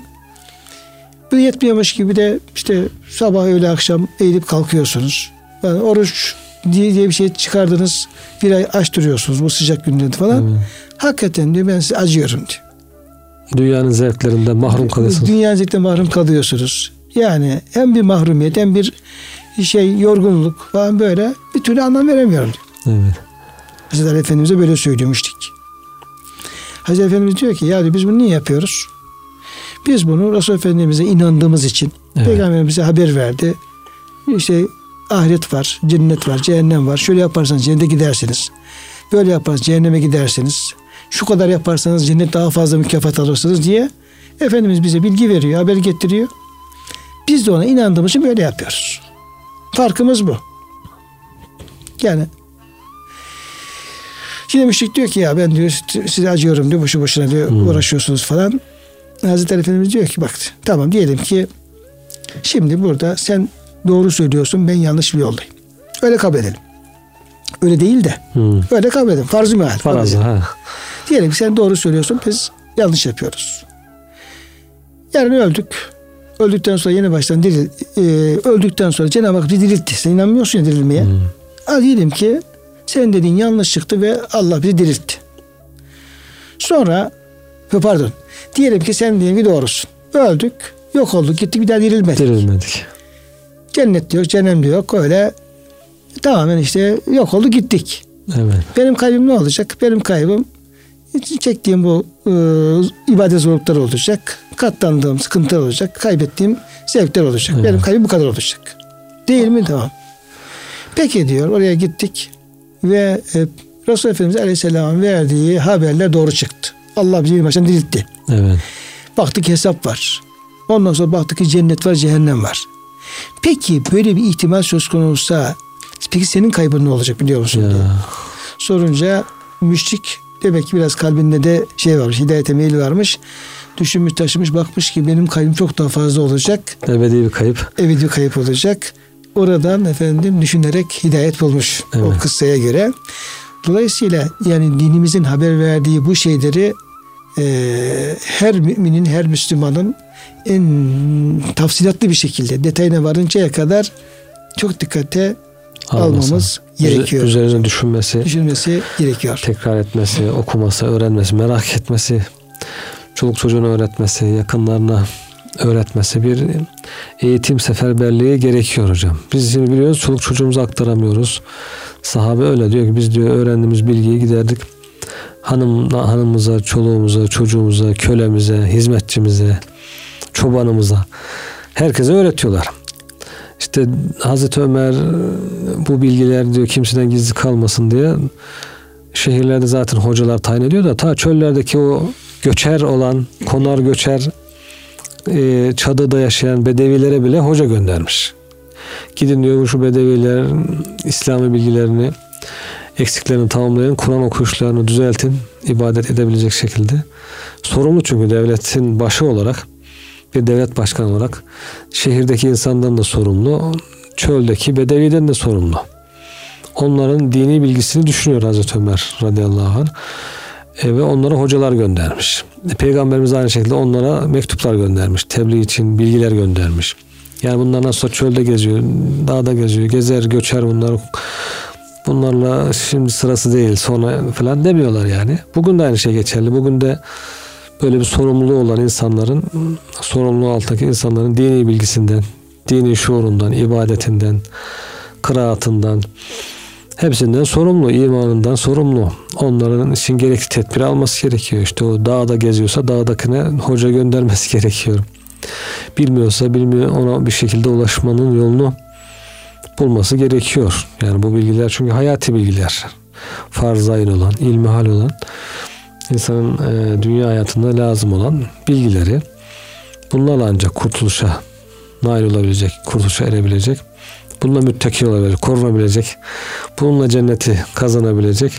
Bu yetmiyormuş gibi de işte sabah öğle akşam eğilip kalkıyorsunuz. Yani oruç diye, diye bir şey çıkardınız. Bir ay aç duruyorsunuz bu sıcak günlerde falan. Evet. Hakikaten diyor ben size acıyorum diyor. Dünyanın zevklerinden mahrum kalıyorsunuz. Dünya zevkten mahrum kalıyorsunuz. Yani hem bir mahrumiyet hem bir şey yorgunluk falan böyle bir türlü anlam veremiyorum diyor. Evet. Hazreti Ali Efendimiz'e böyle söylüyormuştuk. Hazreti Efendimiz diyor ki ya diyor, biz bunu niye yapıyoruz? Biz bunu Resul Efendimiz'e inandığımız için Evet. Peygamber bize haber verdi. İşte ahiret var, cennet var, cehennem var. Şöyle yaparsanız cennete gidersiniz. Böyle yaparsanız cehenneme gidersiniz. Şu kadar yaparsanız cennet daha fazla mükafat alırsınız diye Efendimiz bize bilgi veriyor, haber getiriyor. Biz de ona inandığımız için böyle yapıyoruz. Farkımız bu. Yani Şimdi müşrik diyor ki ya ben diyor size acıyorum diyor boşu boşuna diyor Hmm. uğraşıyorsunuz falan. Hazreti Efendimiz diyor ki bak tamam diyelim ki şimdi burada sen doğru söylüyorsun ben yanlış bir yoldayım. Öyle kabul edelim. Öyle değil de Hı. öyle kabul edelim. Farz-ı meal. edelim. ha. Diyelim ki sen doğru söylüyorsun biz yanlış yapıyoruz. Yarın öldük. Öldükten sonra yeni baştan diril, e, öldükten sonra Cenab-ı Hak bizi diriltti. Sen inanmıyorsun ya dirilmeye. Ha diyelim ki sen dediğin yanlış çıktı ve Allah bizi diriltti. Sonra pardon. Diyelim ki sen diyelim ki doğrusun. Öldük. Yok olduk. Gittik bir daha dirilmedik. Dirilmedik. Cennet diyor, cehennem diyor. Öyle tamamen işte yok oldu gittik. Evet. Benim kaybım ne olacak? Benim kaybım çektiğim bu e, ibadet zorlukları olacak. Katlandığım sıkıntılar olacak. Kaybettiğim zevkler olacak. Evet. Benim kaybım bu kadar olacak. Değil mi? Tamam. Peki diyor. Oraya gittik ve e, Resul Efendimiz Aleyhisselam'ın verdiği haberler doğru çıktı. Allah bizi baştan diriltti. Evet. Baktık hesap var. Ondan sonra baktık ki cennet var, cehennem var. Peki böyle bir ihtimal söz konusu peki senin kaybın ne olacak biliyor musun? diye. Ya. Sorunca müşrik demek ki biraz kalbinde de şey varmış, hidayete meyil varmış. Düşünmüş taşımış bakmış ki benim kaybım çok daha fazla olacak. Ebedi bir kayıp. Ebedi kayıp olacak. Oradan efendim düşünerek hidayet bulmuş o Evet. kıssaya göre. Dolayısıyla yani dinimizin haber verdiği bu şeyleri e, her müminin, her Müslümanın en tafsilatlı bir şekilde detayına varıncaya kadar çok dikkate almamız gerekiyor. Üzerine düşünmesi, düşünmesi gerekiyor. tekrar etmesi, okuması, öğrenmesi, merak etmesi, çoluk çocuğuna öğretmesi, yakınlarına öğretmesi bir eğitim seferberliği gerekiyor hocam. Biz şimdi biliyoruz çoluk çocuğumuza aktaramıyoruz. Sahabe öyle diyor ki biz diyor öğrendiğimiz bilgiyi giderdik hanım, hanımımıza, çoluğumuza, çocuğumuza, kölemize, hizmetçimize, çobanımıza herkese öğretiyorlar. İşte Hazreti Ömer bu bilgiler diyor kimseden gizli kalmasın diye şehirlerde zaten hocalar tayin ediyor da ta çöllerdeki o göçer olan konar göçer e, çadırda yaşayan bedevilere bile hoca göndermiş. Gidin diyor şu bedeviler İslami bilgilerini eksiklerini tamamlayın, Kur'an okuyuşlarını düzeltin, ibadet edebilecek şekilde. Sorumlu çünkü devletin başı olarak bir devlet başkanı olarak şehirdeki insandan da sorumlu, çöldeki bedeviden de sorumlu. Onların dini bilgisini düşünüyor Hazreti Ömer radıyallahu anh. E, ve onlara hocalar göndermiş. E, Peygamberimiz aynı şekilde onlara mektuplar göndermiş. Tebliğ için bilgiler göndermiş. Yani bunlar nasıl çölde geziyor, dağda geziyor, gezer, göçer bunlar. Bunlarla şimdi sırası değil sonra falan demiyorlar yani. Bugün de aynı şey geçerli. Bugün de böyle bir sorumluluğu olan insanların, sorumluluğu altındaki insanların dini bilgisinden, dini şuurundan, ibadetinden, kıraatından, hepsinden sorumlu, imanından sorumlu. Onların için gerekli tedbir alması gerekiyor. İşte o dağda geziyorsa dağdakine hoca göndermesi <laughs> gerekiyor. Bilmiyorsa bilmiyor ona bir şekilde ulaşmanın yolunu bulması gerekiyor. Yani bu bilgiler çünkü hayati bilgiler. Farzayın olan, ilmihal olan insanın e, dünya hayatında lazım olan bilgileri bunlarla ancak kurtuluşa nail olabilecek, kurtuluşa erebilecek. Bununla müttaki olabilecek, korunabilecek. Bununla cenneti kazanabilecek.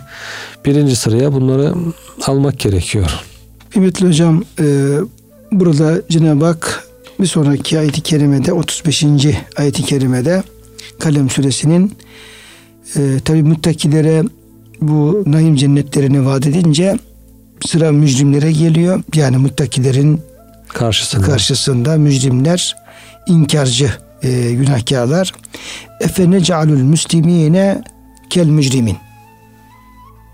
Birinci sıraya bunları almak gerekiyor. Kıymetli hocam e, burada Cenab-ı Hak bir sonraki ayet-i kerimede 35. ayet-i kerimede Kalem suresinin e, tabi müttakilere bu naim cennetlerini vaat edince sıra mücrimlere geliyor. Yani muttakilerin karşısında, karşısında mücrimler inkarcı e, günahkarlar. Efene cealul müslimine kel mücrimin.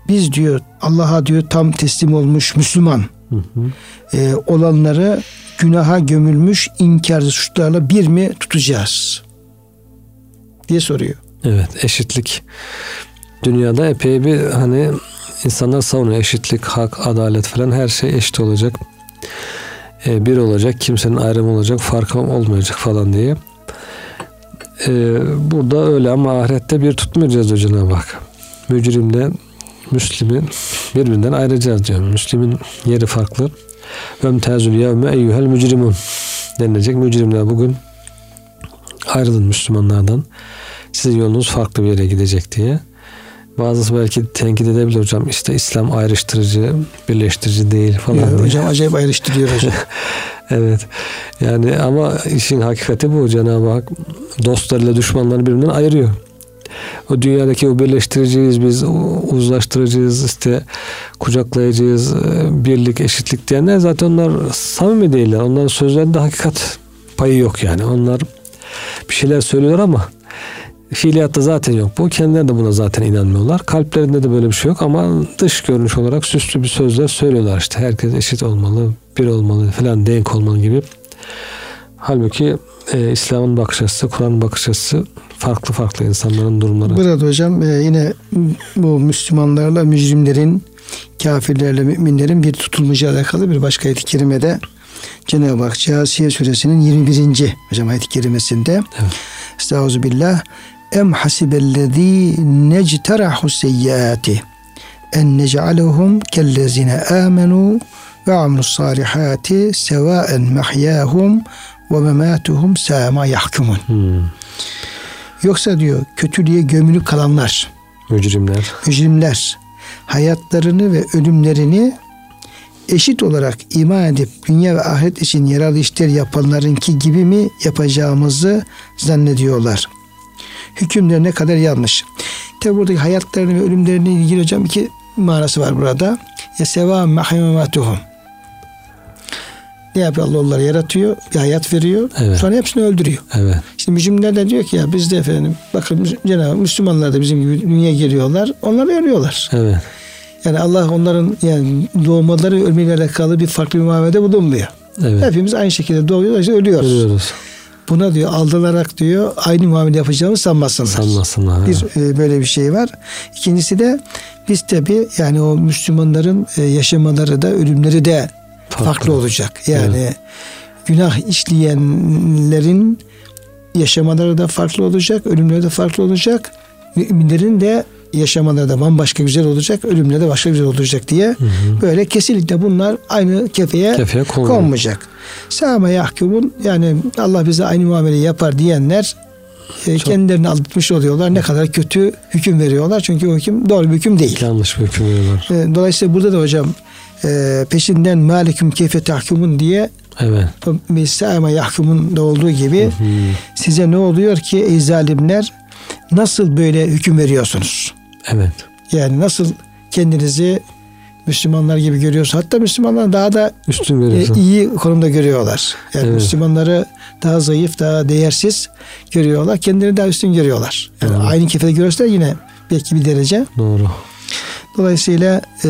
Biz diyor Allah'a diyor tam teslim olmuş Müslüman hı. E, olanları günaha gömülmüş inkarcı suçlarla bir mi tutacağız? diye soruyor. Evet eşitlik dünyada epey bir hani insanlar savunuyor eşitlik, hak, adalet falan her şey eşit olacak. E, bir olacak, kimsenin ayrımı olacak, farkı olmayacak falan diye. E, burada öyle ama ahirette bir tutmayacağız o Cenab-ı Hak. Mücrimle Müslümin birbirinden ayıracağız diyor. Müslümin yeri farklı. Vemtezül yevme eyyuhel mücrimun denilecek. Mücrimler bugün ayrılın Müslümanlardan. Sizin yolunuz farklı bir yere gidecek diye. Bazısı belki tenkit edebilir hocam işte İslam ayrıştırıcı, birleştirici değil falan. Ya, hocam acayip ayrıştırıyor hocam. <laughs> evet. Yani ama işin hakikati bu. Cenab-ı Hak dostlarıyla düşmanlarını birbirinden ayırıyor. O dünyadaki o birleştiriciyiz biz, uzlaştırıcıyız, işte kucaklayıcıyız, birlik, eşitlik diyenler zaten onlar samimi değiller. Onların sözlerinde hakikat payı yok yani. Onlar bir şeyler söylüyor ama Fiiliyatta zaten yok bu. Kendileri de buna zaten inanmıyorlar. Kalplerinde de böyle bir şey yok ama dış görünüş olarak süslü bir sözler söylüyorlar işte. Herkes eşit olmalı, bir olmalı falan denk olmalı gibi. Halbuki e, İslam'ın bakış açısı, Kur'an'ın bakış açısı farklı farklı insanların durumları. Burada hocam e, yine bu Müslümanlarla mücrimlerin, kafirlerle müminlerin bir tutulmaca alakalı bir başka ayet-i kerimede Cenab-ı Hak Câsiye suresinin 21. hocam ayet-i kerimesinde evet. Estağfirullah Em hasibellezî necterahu seyyiati en nec'alehum kellezine amenu ve amilus salihati sevaen mehyahum ve mematuhum sâma yahkumun. Hmm. Yoksa diyor kötülüğe gömülü kalanlar, mücrimler, mücrimler hayatlarını ve ölümlerini eşit olarak iman edip dünya ve ahiret için yararlı işler yapanlarınki gibi mi yapacağımızı zannediyorlar hükümleri ne kadar yanlış. Tabi buradaki hayatlarını ve ölümlerini ilgili hocam iki manası var burada. Ya seva mahimatuhum. Ne yapıyor Allah onları yaratıyor, bir hayat veriyor. Evet. Sonra hepsini öldürüyor. Evet. Şimdi mücrimler de diyor ki ya biz de efendim bakın Cenab-ı Müslümanlar da bizim gibi dünyaya geliyorlar. Onları ölüyorlar. Evet. Yani Allah onların yani doğmaları ölmeyle alakalı bir farklı bir muamelede bulunmuyor. Evet. Hepimiz aynı şekilde doğuyoruz, işte ölüyoruz. Ölüyoruz buna diyor aldılarak diyor aynı muamele yapacağımı sanmasınlar. Sanmasınlar. Bir e, böyle bir şey var. İkincisi de biz tabi yani o Müslümanların e, yaşamaları da ölümleri de farklı, farklı olacak. Yani evet. günah işleyenlerin yaşamaları da farklı olacak, ölümleri de farklı olacak. Müminlerin de yaşamaları da bambaşka güzel olacak, ölümleri de başka güzel olacak diye hı hı. böyle kesinlikle bunlar aynı kefeye, kefeye konmayacak. Sâme yahkumun yani Allah bize aynı muamele yapar diyenler e, kendilerini aldatmış oluyorlar. Ne kadar kötü hüküm veriyorlar. Çünkü o hüküm doğru bir hüküm değil. Yanlış bir hüküm veriyorlar. E, dolayısıyla burada da hocam e, peşinden malikum keyfe tahkumun diye Evet. Sâme yahkumun da olduğu gibi hı hı. size ne oluyor ki ey zalimler nasıl böyle hüküm veriyorsunuz? Evet. Yani nasıl kendinizi Müslümanlar gibi görüyoruz. Hatta Müslümanlar daha da Üstün e, iyi konumda görüyorlar. Yani Evet. Müslümanları daha zayıf, daha değersiz görüyorlar. Kendilerini daha üstün görüyorlar. Yani Evet. aynı kefede görürse yine belki bir derece. Doğru. Dolayısıyla e,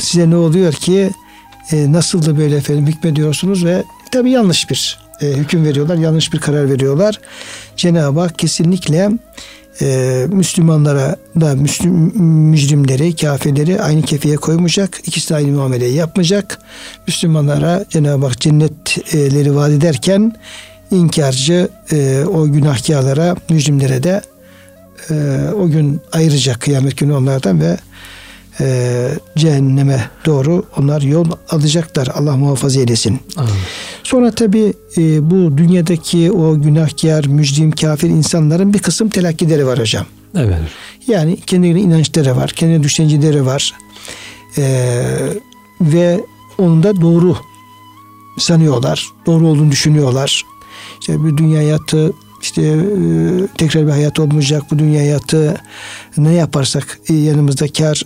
size ne oluyor ki e, nasıl da böyle efendim hükmediyorsunuz ve tabii yanlış bir e, hüküm veriyorlar, yanlış bir karar veriyorlar. Cenab-ı Hak kesinlikle e, Müslümanlara da Müslüm, mücrimleri, kafirleri aynı kefeye koymayacak. İkisi de aynı muameleyi yapmayacak. Müslümanlara Cenab-ı Hak cennetleri vaat ederken inkarcı e, o günahkarlara, mücrimlere de e, o gün ayıracak kıyamet günü onlardan ve e, cehenneme doğru onlar yol alacaklar. Allah muhafaza eylesin. Amin. Sonra tabi e, bu dünyadaki o günahkar, mücrim, kafir insanların bir kısım telakkileri var hocam. Evet. Yani kendilerine inançları var, kendine düşünceleri var. E, ve onu da doğru sanıyorlar. Doğru olduğunu düşünüyorlar. İşte bir dünya hayatı işte e, tekrar bir hayat olmayacak. Bu dünya hayatı ne yaparsak e, yanımızda kar.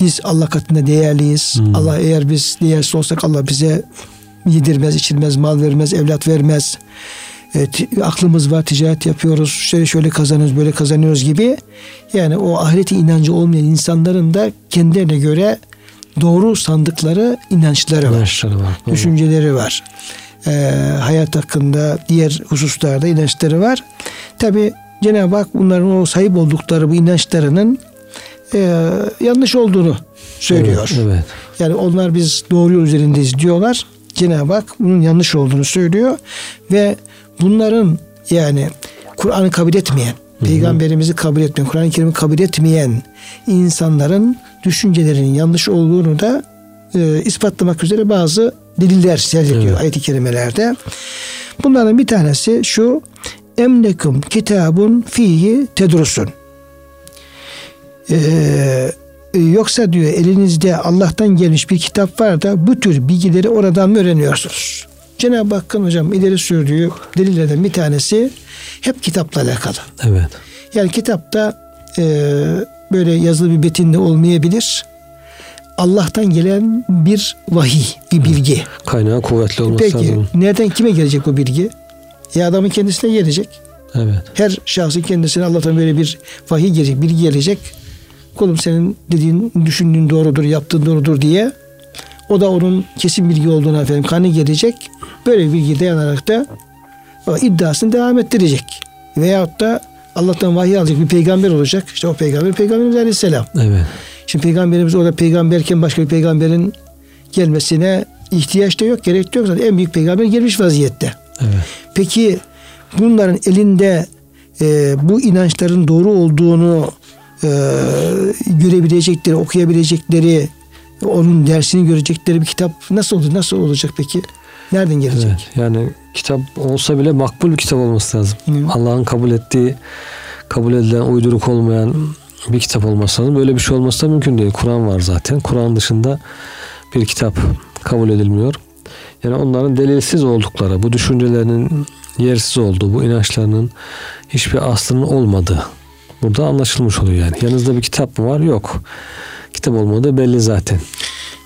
Biz Allah katında değerliyiz. Hmm. Allah eğer biz değersiz olsak Allah bize yedirmez, içirmez, mal vermez, evlat vermez. E, t- aklımız var, ticaret yapıyoruz, şöyle şöyle kazanıyoruz, böyle kazanıyoruz gibi. Yani o ahirete inancı olmayan insanların da kendilerine göre doğru sandıkları inançları var İnançları var. Doğru. düşünceleri var. Ee, hayat hakkında diğer hususlarda inançları var. Tabi Cenab-ı Hak bunların o sahip oldukları bu inançlarının e, yanlış olduğunu söylüyor. Evet, evet. Yani onlar biz doğru yol üzerindeyiz diyorlar. Cenab-ı Hak bunun yanlış olduğunu söylüyor ve bunların yani Kur'an'ı kabul etmeyen, peygamberimizi kabul etmeyen, Kur'an-ı Kerim'i kabul etmeyen insanların düşüncelerinin yanlış olduğunu da e, ispatlamak üzere bazı deliller sergiliyor Evet. ayet-i kerimelerde. Bunların bir tanesi şu emlekum kitabun fihi tedrusun. Ee, e, yoksa diyor elinizde Allah'tan gelmiş bir kitap var da bu tür bilgileri oradan mı öğreniyorsunuz? Cenab-ı Hakk'ın hocam ileri sürdüğü delillerden bir tanesi hep kitapla alakalı. Evet. Yani kitapta e, böyle yazılı bir metinde olmayabilir. Allah'tan gelen bir vahiy, bir bilgi. Kaynağı kuvvetli olması Peki lazım. nereden kime gelecek bu bilgi? Ya adamın kendisine gelecek. Evet. Her şahsın kendisine Allah'tan böyle bir vahiy gelecek, bilgi gelecek. Kulum senin dediğin, düşündüğün doğrudur, yaptığın doğrudur diye. O da onun kesin bilgi olduğuna efendim kanı gelecek. Böyle bir bilgi dayanarak da iddiasını devam ettirecek. Veyahut da Allah'tan vahiy alacak bir peygamber olacak. İşte o peygamber Peygamberimiz Aleyhisselam. Evet. Şimdi peygamberimiz orada peygamberken başka bir peygamberin gelmesine ihtiyaç da yok, gerek de yok. Zaten en büyük peygamber gelmiş vaziyette. Evet. Peki bunların elinde e, bu inançların doğru olduğunu e, görebilecekleri, okuyabilecekleri, onun dersini görecekleri bir kitap nasıl olur? Nasıl olacak peki? Nereden gelecek? Evet. Yani kitap olsa bile makbul bir kitap olması lazım. Hı. Allah'ın kabul ettiği, kabul edilen, uyduruk olmayan bir kitap olması lazım. Böyle bir şey olması da mümkün değil. Kur'an var zaten. Kur'an dışında bir kitap kabul edilmiyor. Yani onların delilsiz oldukları, bu düşüncelerinin yersiz olduğu, bu inançlarının hiçbir aslının olmadığı burada anlaşılmış oluyor yani. Yanınızda bir kitap mı var? Yok. Kitap olmadığı belli zaten.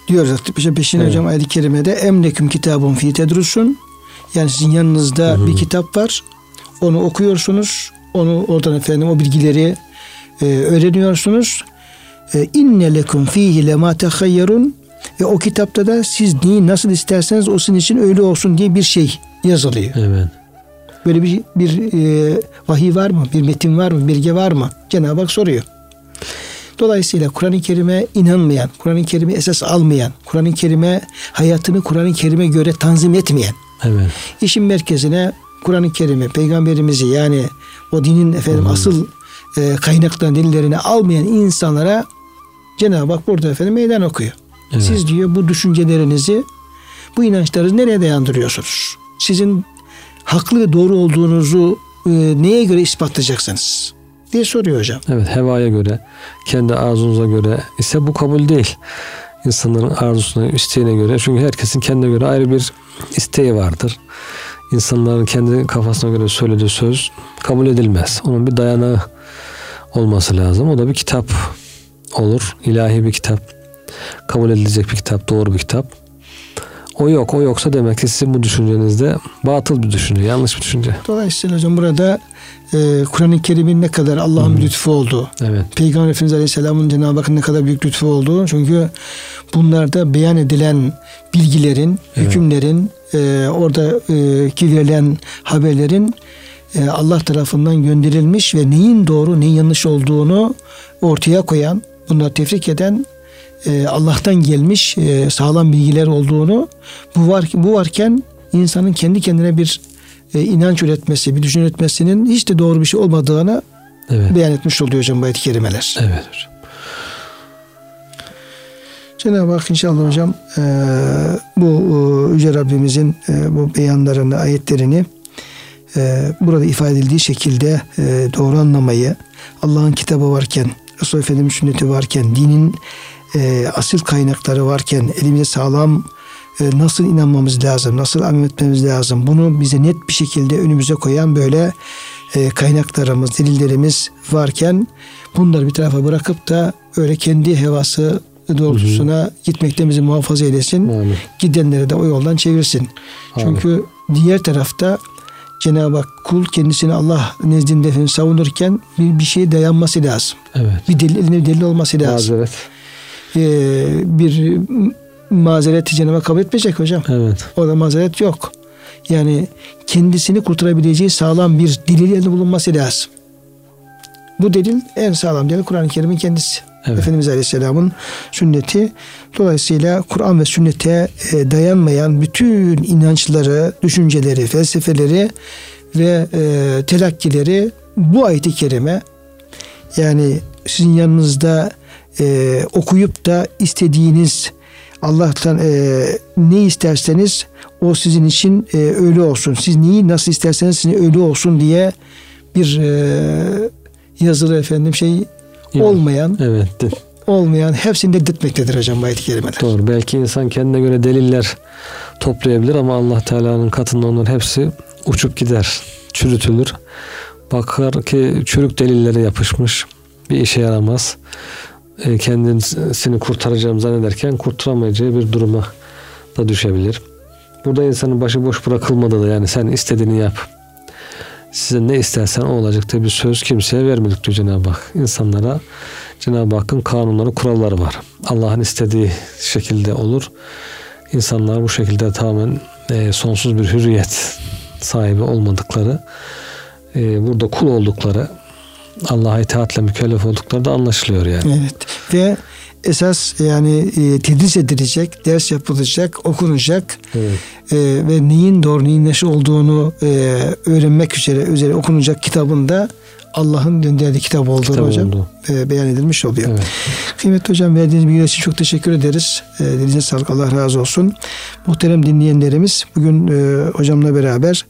Diyor zaten işte peşine Evet. hocam ayet-i kerimede emleküm kitabun fi tedrusun yani sizin yanınızda bir kitap var. Onu okuyorsunuz. Onu oradan efendim o bilgileri e, öğreniyorsunuz. E, inne lekum fihi lema tehayyerun ve o kitapta da siz neyi nasıl isterseniz o sizin için öyle olsun diye bir şey yazılıyor. Evet. Böyle bir bir e, vahiy var mı? Bir metin var mı? Bilgi var mı? Cenab-ı Hak soruyor. Dolayısıyla Kur'an-ı Kerim'e inanmayan, Kur'an-ı Kerim'i esas almayan, Kur'an-ı Kerim'e hayatını Kur'an-ı Kerim'e göre tanzim etmeyen, Evet. işin merkezine Kur'an-ı Kerim'i, peygamberimizi yani o dinin efendim asıl e, kaynaklarını, delillerini almayan insanlara Cenab-ı Hak burada efendim meydan okuyor. Evet. Siz diyor bu düşüncelerinizi, bu inançlarınızı nereye dayandırıyorsunuz? Sizin haklı ve doğru olduğunuzu e, neye göre ispatlayacaksınız? diye soruyor hocam. Evet hevaya göre, kendi arzunuza göre ise bu kabul değil. İnsanların arzusuna, isteğine göre. Çünkü herkesin kendine göre ayrı bir isteği vardır. İnsanların kendi kafasına göre söylediği söz kabul edilmez. Onun bir dayanağı olması lazım. O da bir kitap olur. ilahi bir kitap. kabul edilecek bir kitap, doğru bir kitap. O yok, o yoksa demek ki sizin bu düşüncenizde batıl bir düşünce, yanlış bir düşünce. Dolayısıyla hocam burada e, Kur'an-ı Kerim'in ne kadar Allah'ın bir lütfu olduğu, Evet. Peygamber Efendimiz Aleyhisselam'ın Cenab-ı Hakk'ın ne kadar büyük lütfu olduğu. Çünkü bunlarda beyan edilen bilgilerin, Evet. hükümlerin, e, orada e, ki verilen haberlerin e, Allah tarafından gönderilmiş ve neyin doğru, neyin yanlış olduğunu ortaya koyan, bunları tefrik eden e, Allah'tan gelmiş e, sağlam bilgiler olduğunu bu var bu varken insanın kendi kendine bir e, inanç üretmesi, bir düşünce üretmesinin hiç de doğru bir şey olmadığını Evet. beyan etmiş oluyor hocam bu ayet-i kerimeler. Evet hocam. Cenab-ı Hak inşallah hocam e, bu e, Yüce Rabbimizin e, bu beyanlarını, ayetlerini e, burada ifade edildiği şekilde e, doğru anlamayı, Allah'ın kitabı varken, Resulullah Efendimiz sünneti varken, dinin e, asıl kaynakları varken, elimizde sağlam e, nasıl inanmamız lazım, nasıl amel etmemiz lazım, bunu bize net bir şekilde önümüze koyan böyle e, kaynaklarımız, delillerimiz varken bunları bir tarafa bırakıp da öyle kendi hevası doğrultusuna gitmekten bizi muhafaza eylesin. Amin. Gidenleri de o yoldan çevirsin. Amin. Çünkü diğer tarafta Cenab-ı Hak kul kendisini Allah nezdinde savunurken bir, bir şeye dayanması lazım. Evet. Bir delil, elinde bir delil olması lazım. Mazeret. Ee, bir mazereti Cenab-ı Hak kabul etmeyecek hocam. Evet. Orada mazeret yok. Yani kendisini kurtarabileceği sağlam bir delil elinde bulunması lazım. Bu delil en sağlam delil Kur'an-ı Kerim'in kendisi. Evet. Efendimiz Aleyhisselam'ın sünneti. Dolayısıyla Kur'an ve sünnete e, dayanmayan bütün inançları, düşünceleri, felsefeleri ve e, telakkileri bu ayet-i kerime yani sizin yanınızda e, okuyup da istediğiniz Allah'tan e, ne isterseniz o sizin için e, öyle olsun. Siz neyi nasıl isterseniz sizin öyle olsun diye bir e, yazılı efendim şey Yok. olmayan Evet. olmayan hepsini reddetmektedir hocam bu ayet-i kerimeler. Doğru. Belki insan kendine göre deliller toplayabilir ama Allah Teala'nın katında onların hepsi uçup gider, çürütülür. Bakar ki çürük delillere yapışmış, bir işe yaramaz. E, kendisini kurtaracağım zannederken kurtaramayacağı bir duruma da düşebilir. Burada insanın başı boş bırakılmadı da yani sen istediğini yap. Size ne istersen o olacak diye bir söz kimseye vermedik diyor Cenab-ı Hak. İnsanlara Cenab-ı Hakk'ın kanunları, kuralları var. Allah'ın istediği şekilde olur. İnsanlar bu şekilde tamamen e, sonsuz bir hürriyet sahibi olmadıkları, e, burada kul oldukları, Allah'a itaatle mükellef oldukları da anlaşılıyor yani. Evet. Ve esas yani e, tedris edilecek, ders yapılacak, okunacak Evet. e, ve neyin doğru neyin neşi olduğunu e, öğrenmek üzere üzere okunacak kitabında Allah'ın gönderdiği kitap olduğunu Kitap hocam oldu. e, beyan edilmiş oluyor. Evet. Kıymetli hocam verdiğiniz bilgiler için çok teşekkür ederiz. E, Dilinize sağlık Allah razı olsun. Muhterem dinleyenlerimiz bugün e, hocamla beraber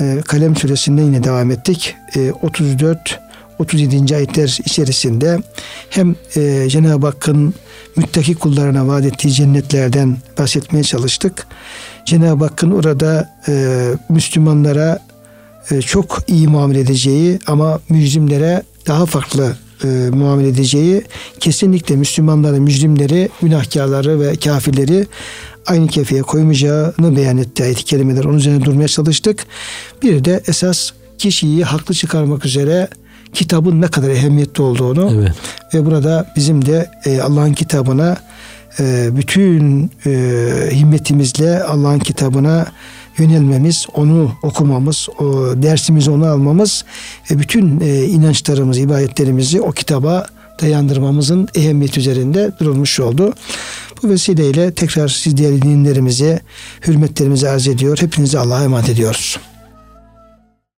e, Kalem suresinden yine devam ettik. E, 34 37. ayetler içerisinde hem e, Cenab-ı Hakk'ın müttaki kullarına vaat ettiği cennetlerden bahsetmeye çalıştık. Cenab-ı Hakk'ın orada e, Müslümanlara e, çok iyi muamele edeceği ama mücrimlere daha farklı e, muamele edeceği kesinlikle Müslümanları, mücrimleri, günahkarları ve kafirleri aynı kefeye koymayacağını beyan etti ayet-i kerimeler. Onun üzerine durmaya çalıştık. Bir de esas kişiyi haklı çıkarmak üzere kitabın ne kadar ehemmiyetli olduğunu Evet. ve burada bizim de e, Allah'ın kitabına e, bütün e, himmetimizle Allah'ın kitabına yönelmemiz, onu okumamız, o dersimizi onu almamız ve bütün e, inançlarımızı, ibadetlerimizi o kitaba dayandırmamızın ehemmiyeti üzerinde durulmuş oldu. Bu vesileyle tekrar siz değerli dinlerimize hürmetlerimizi arz ediyor. Hepinizi Allah'a emanet ediyoruz.